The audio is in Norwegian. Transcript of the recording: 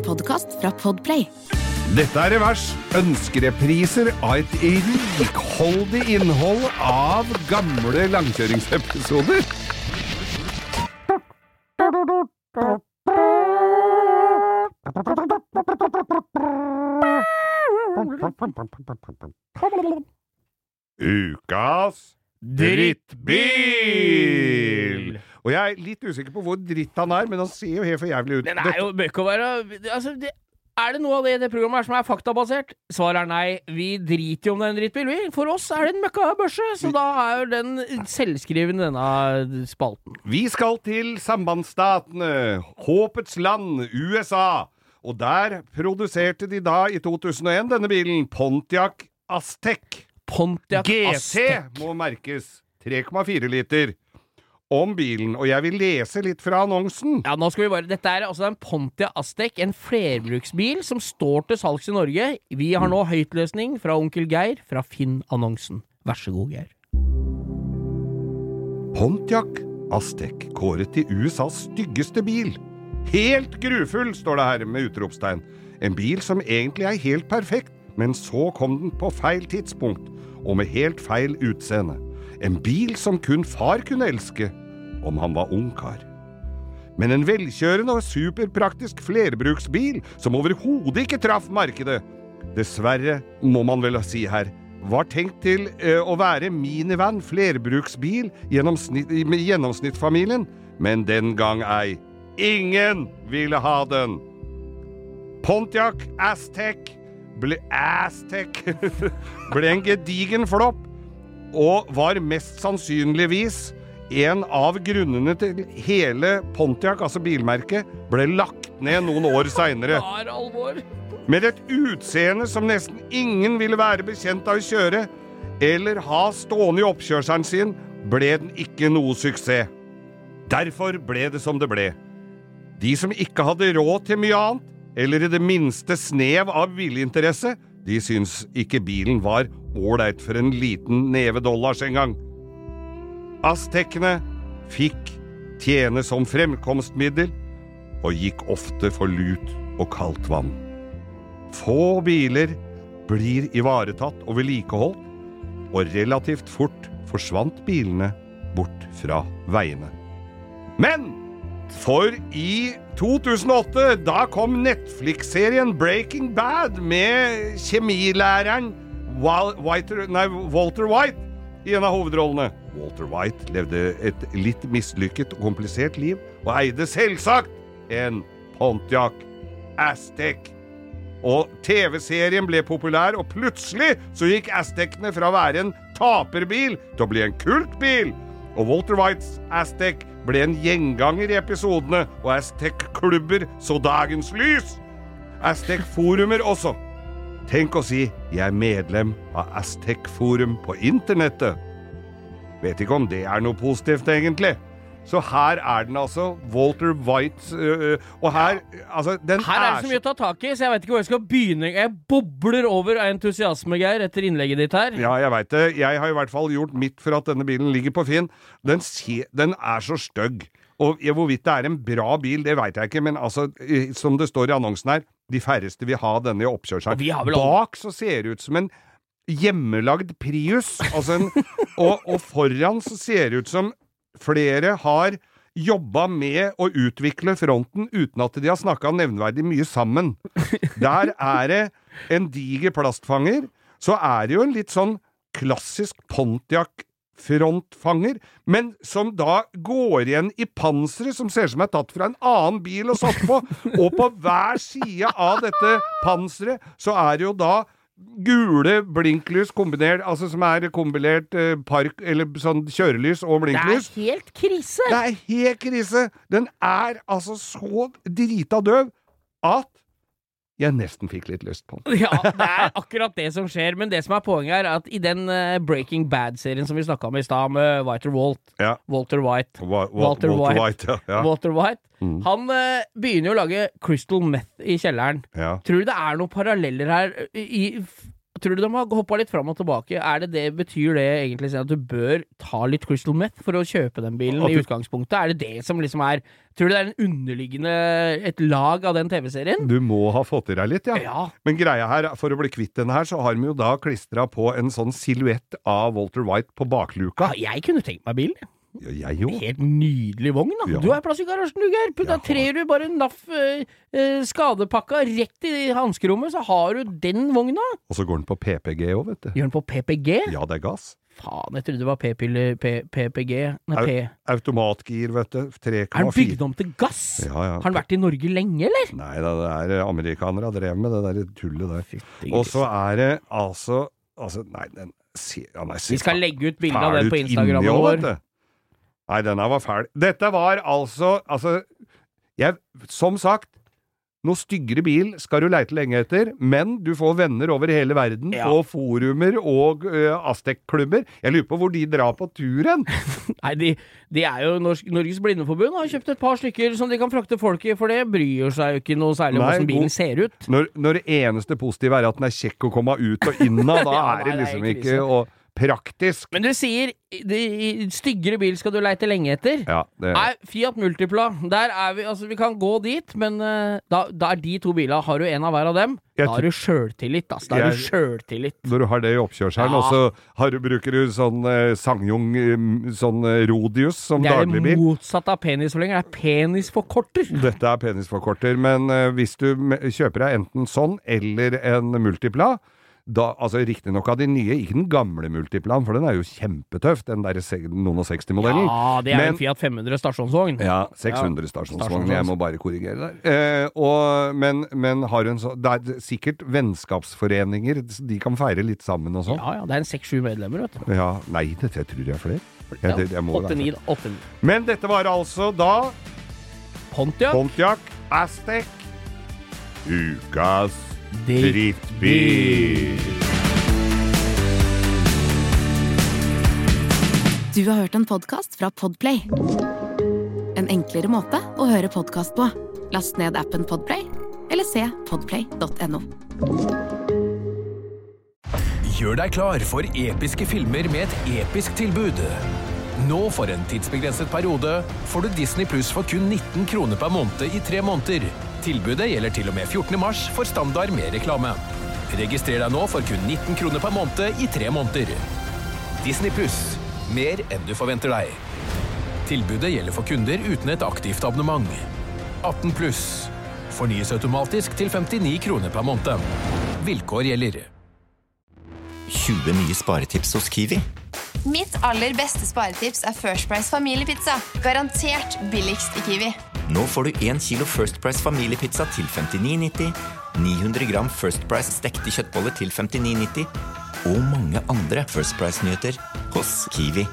En podkast fra Podplay. Dette er Revers. Ønskerepriser av et rikholdig innhold av gamle langkjøringsepisoder. Ukas drittbil! Og jeg er litt usikker på hvor dritt han er, men han ser jo helt for jævlig ut. Den er jo bør ikke være altså, det, Er det noe av det i det programmet her som er faktabasert? Svaret er nei. Vi driter jo om det er en drittbil, vi. For oss er det en møkkabørse, så da er jo den selvskriven, denne spalten. Vi skal til sambandsstatene, håpets land, USA. Og der produserte de da, i 2001, denne bilen, Pontiac Aztec. Pontiac GT Aztec. må merkes. 3,4 liter. Om bilen, og jeg vil lese litt fra annonsen. Ja, nå skal vi bare Dette er altså en Pontiac Aztec, en flerbruksbil som står til salgs i Norge. Vi har nå høytløsning fra onkel Geir fra Finn-annonsen. Vær så god, Geir. Pontiac Aztec kåret til USAs styggeste bil. Helt grufull, står det her med utropstegn. En bil som egentlig er helt perfekt, men så kom den på feil tidspunkt, og med helt feil utseende. En bil som kun far kunne elske, om han var ungkar. Men en velkjørende og superpraktisk flerbruksbil som overhodet ikke traff markedet. Dessverre, må man vel si her, var tenkt til ø, å være minivan flerbruksbil gjennomsnitt, med gjennomsnittsfamilien, men den gang ei. Ingen ville ha den. Pontiac Aztec ble, Aztec ble en gedigen flopp, og var mest sannsynligvis en av grunnene til hele Pontiac, altså bilmerket, ble lagt ned noen år seinere. Er. Med et utseende som nesten ingen ville være bekjent av å kjøre, eller ha stående i oppkjørselen sin, ble den ikke noe suksess. Derfor ble det som det ble. De som ikke hadde råd til mye annet, eller i det minste snev av viljeinteresse, de syntes ikke bilen var ålreit for en liten neve dollars engang. Aztekene fikk tjene som fremkomstmiddel, og gikk ofte for lut og kaldt vann. Få biler blir ivaretatt og vedlikeholdt, og relativt fort forsvant bilene bort fra veiene. Men for i 2008, da kom Netflix-serien Breaking Bad med kjemilæreren Walter, nei, Walter White i en av hovedrollene. Walter White levde et litt mislykket og komplisert liv, og eide selvsagt en Pontiac Aztec. Og TV-serien ble populær, og plutselig så gikk Aztecene fra å være en taperbil til å bli en kultbil. Og Walter Whites Aztec ble en gjenganger i episodene, og Aztec-klubber så dagens lys. Aztec-forumer også. Tenk å si 'jeg er medlem av Aztec-forum på internettet'. Vet ikke om det er noe positivt, egentlig. Så her er den altså, Walter White øh, Og her Altså, den Her er det så mye å ta tak i, så jeg vet ikke hvor jeg skal begynne. Jeg bobler over av entusiasme, Geir, etter innlegget ditt her. Ja, jeg veit det. Jeg har i hvert fall gjort mitt for at denne bilen ligger på Finn. Den, se, den er så stygg. Og hvorvidt det er en bra bil, det veit jeg ikke, men altså, som det står i annonsen her, de færreste vil ha denne i oppkjørselen. Bak så ser det ut som en hjemmelagd Prius, altså en, og, og foran så ser det ut som flere har jobba med å utvikle fronten uten at de har snakka nevnverdig mye sammen. Der er det en diger plastfanger, så er det jo en litt sånn klassisk Pontiac frontfanger, men som da går igjen i panseret, som ser ut som er tatt fra en annen bil og satt på. Og på hver side av dette panseret så er det jo da gule blinklys kombinert, altså som er kombinert eh, park, eller sånn kjørelys og Det er blinklys. helt krise! Det er helt krise! Den er altså så drita døv at jeg nesten fikk litt lyst på den. Ja, det er akkurat det som skjer. Men det som er poenget her, er at i den eh, Breaking Bad-serien som vi snakka om i stad, med Walter Walt, Ja. Walter White Wa- Wa- Walter White. White ja. Walter White Mm. Han uh, begynner jo å lage crystal meth i kjelleren. ja. Tror du det er noen paralleller her i, i Tror du de har hoppa litt fram og tilbake? Er det det, Betyr det egentlig at du bør ta litt Crystal Meth for å kjøpe den bilen i utgangspunktet? Er det det som liksom er Tror du det er en underliggende et lag av den TV-serien? Du må ha fått i deg litt, ja. Ja. Men greia her, for å bli kvitt denne her, så har de jo da klistra på en sånn silhuett av Walter White på bakluka. ja. Jeg kunne tenkt meg bilen. Ja, jeg jo. Helt nydelig vogn, da. Ja. Du har plass i garasjen, du, Geir. Da trer du bare NAF eh, eh, skadepakka rett i hanskerommet, så har du den vogna. Og så går den på PPG òg, vet du. Gjør den på PPG? Ja, det er gass. Faen, jeg trodde det var p-piller PPG. Nei, P. Automatgir, vet du. 3,4. Er den bygd om til gass? Ja, ja. Har den vært i Norge lenge, eller? Nei da, det er amerikanere har drevet med det der tullet der. Og så er det altså Altså, nei, den ser ja, nei, ser Vi skal legge ut bilde av den ut på Instagrammen vår. Nei, denne var fæl. Dette var altså Altså, jeg Som sagt, noe styggere bil skal du leite lenge etter, men du får venner over hele verden, Ja. og forumer og uh, Aztec-klubber. Jeg lurer på hvor de drar på turen? Nei, de, de er jo Norsk, Norges Blindeforbund har kjøpt et par stykker som de kan frakte folk i, for det bryr seg jo ikke noe særlig om hvordan bilen ser ut. Når, når det eneste positive er at den er kjekk å komme ut og inn av, da Ja, er det liksom ikke og praktisk. Men du sier de, styggere bil skal du leite lenge etter. Ja, det, Nei, Fiat Multipla, der er vi Altså, vi kan gå dit, men eh, da, da er de to bilene Har du en av hver av dem, Jeg da har du sjøltillit, Altså. Da har du sjøltillit. når du har det i oppkjørselen, Ja. og så har du, bruker du sånn eh, Sangjong eh, sånn eh, Rodius som Det er det dagligbil. motsatte av penisforlenger. Det er penisforkorter. Dette er penisforkorter, men eh, hvis du kjøper deg enten sånn eller en Multipla da, altså Riktignok av de nye, ikke den gamle Multiplan, for den er jo kjempetøff, den der noen og 60-modellen. Ja, det er Men- en Fiat 500 stasjonsvogn. Ja, 600 stasjonsvogn. stasjonsvogn. Jeg må bare korrigere der. Eh, og, men, men har hun en sånn Det er sikkert vennskapsforeninger, de kan feire litt sammen og sånn. Ja, ja, det er en seks-sju medlemmer, vet du. Ja, nei, det jeg tror jeg er flere. Ja, det, det må være Åtte-ni, flere. da. Åtte-ni. Men dette var altså da Pontiac. Pontiac Aztec. Ukas Drittbil. Du har hørt en podkast fra Podplay. En enklere måte å høre podkast på. Last ned appen Podplay, eller se podplay.no. Gjør deg klar for episke filmer med et episk tilbud. Nå for en tidsbegrenset periode får du Disney Pluss for kun 19 kroner per måned i tre måneder. Tilbudet gjelder til og med 14. mars for standard med reklame. Registrer deg nå for kun 19 kroner per måned i tre måneder. Disney Pluss. Mer enn du forventer deg. Tilbudet gjelder for kunder uten et aktivt abonnement. 18 pluss. Fornyes automatisk til 59 kroner per måned. Vilkår gjelder. 20 nye sparetips hos Kiwi. Mitt aller beste sparetips er First Price familiepizza. Garantert billigst i Kiwi. Nå får du 1 kilo First Price familiepizza til 59,90, 900 gram First Price stekte kjøttboller til 59,90 og mange andre First Price-nyheter hos Kiwi.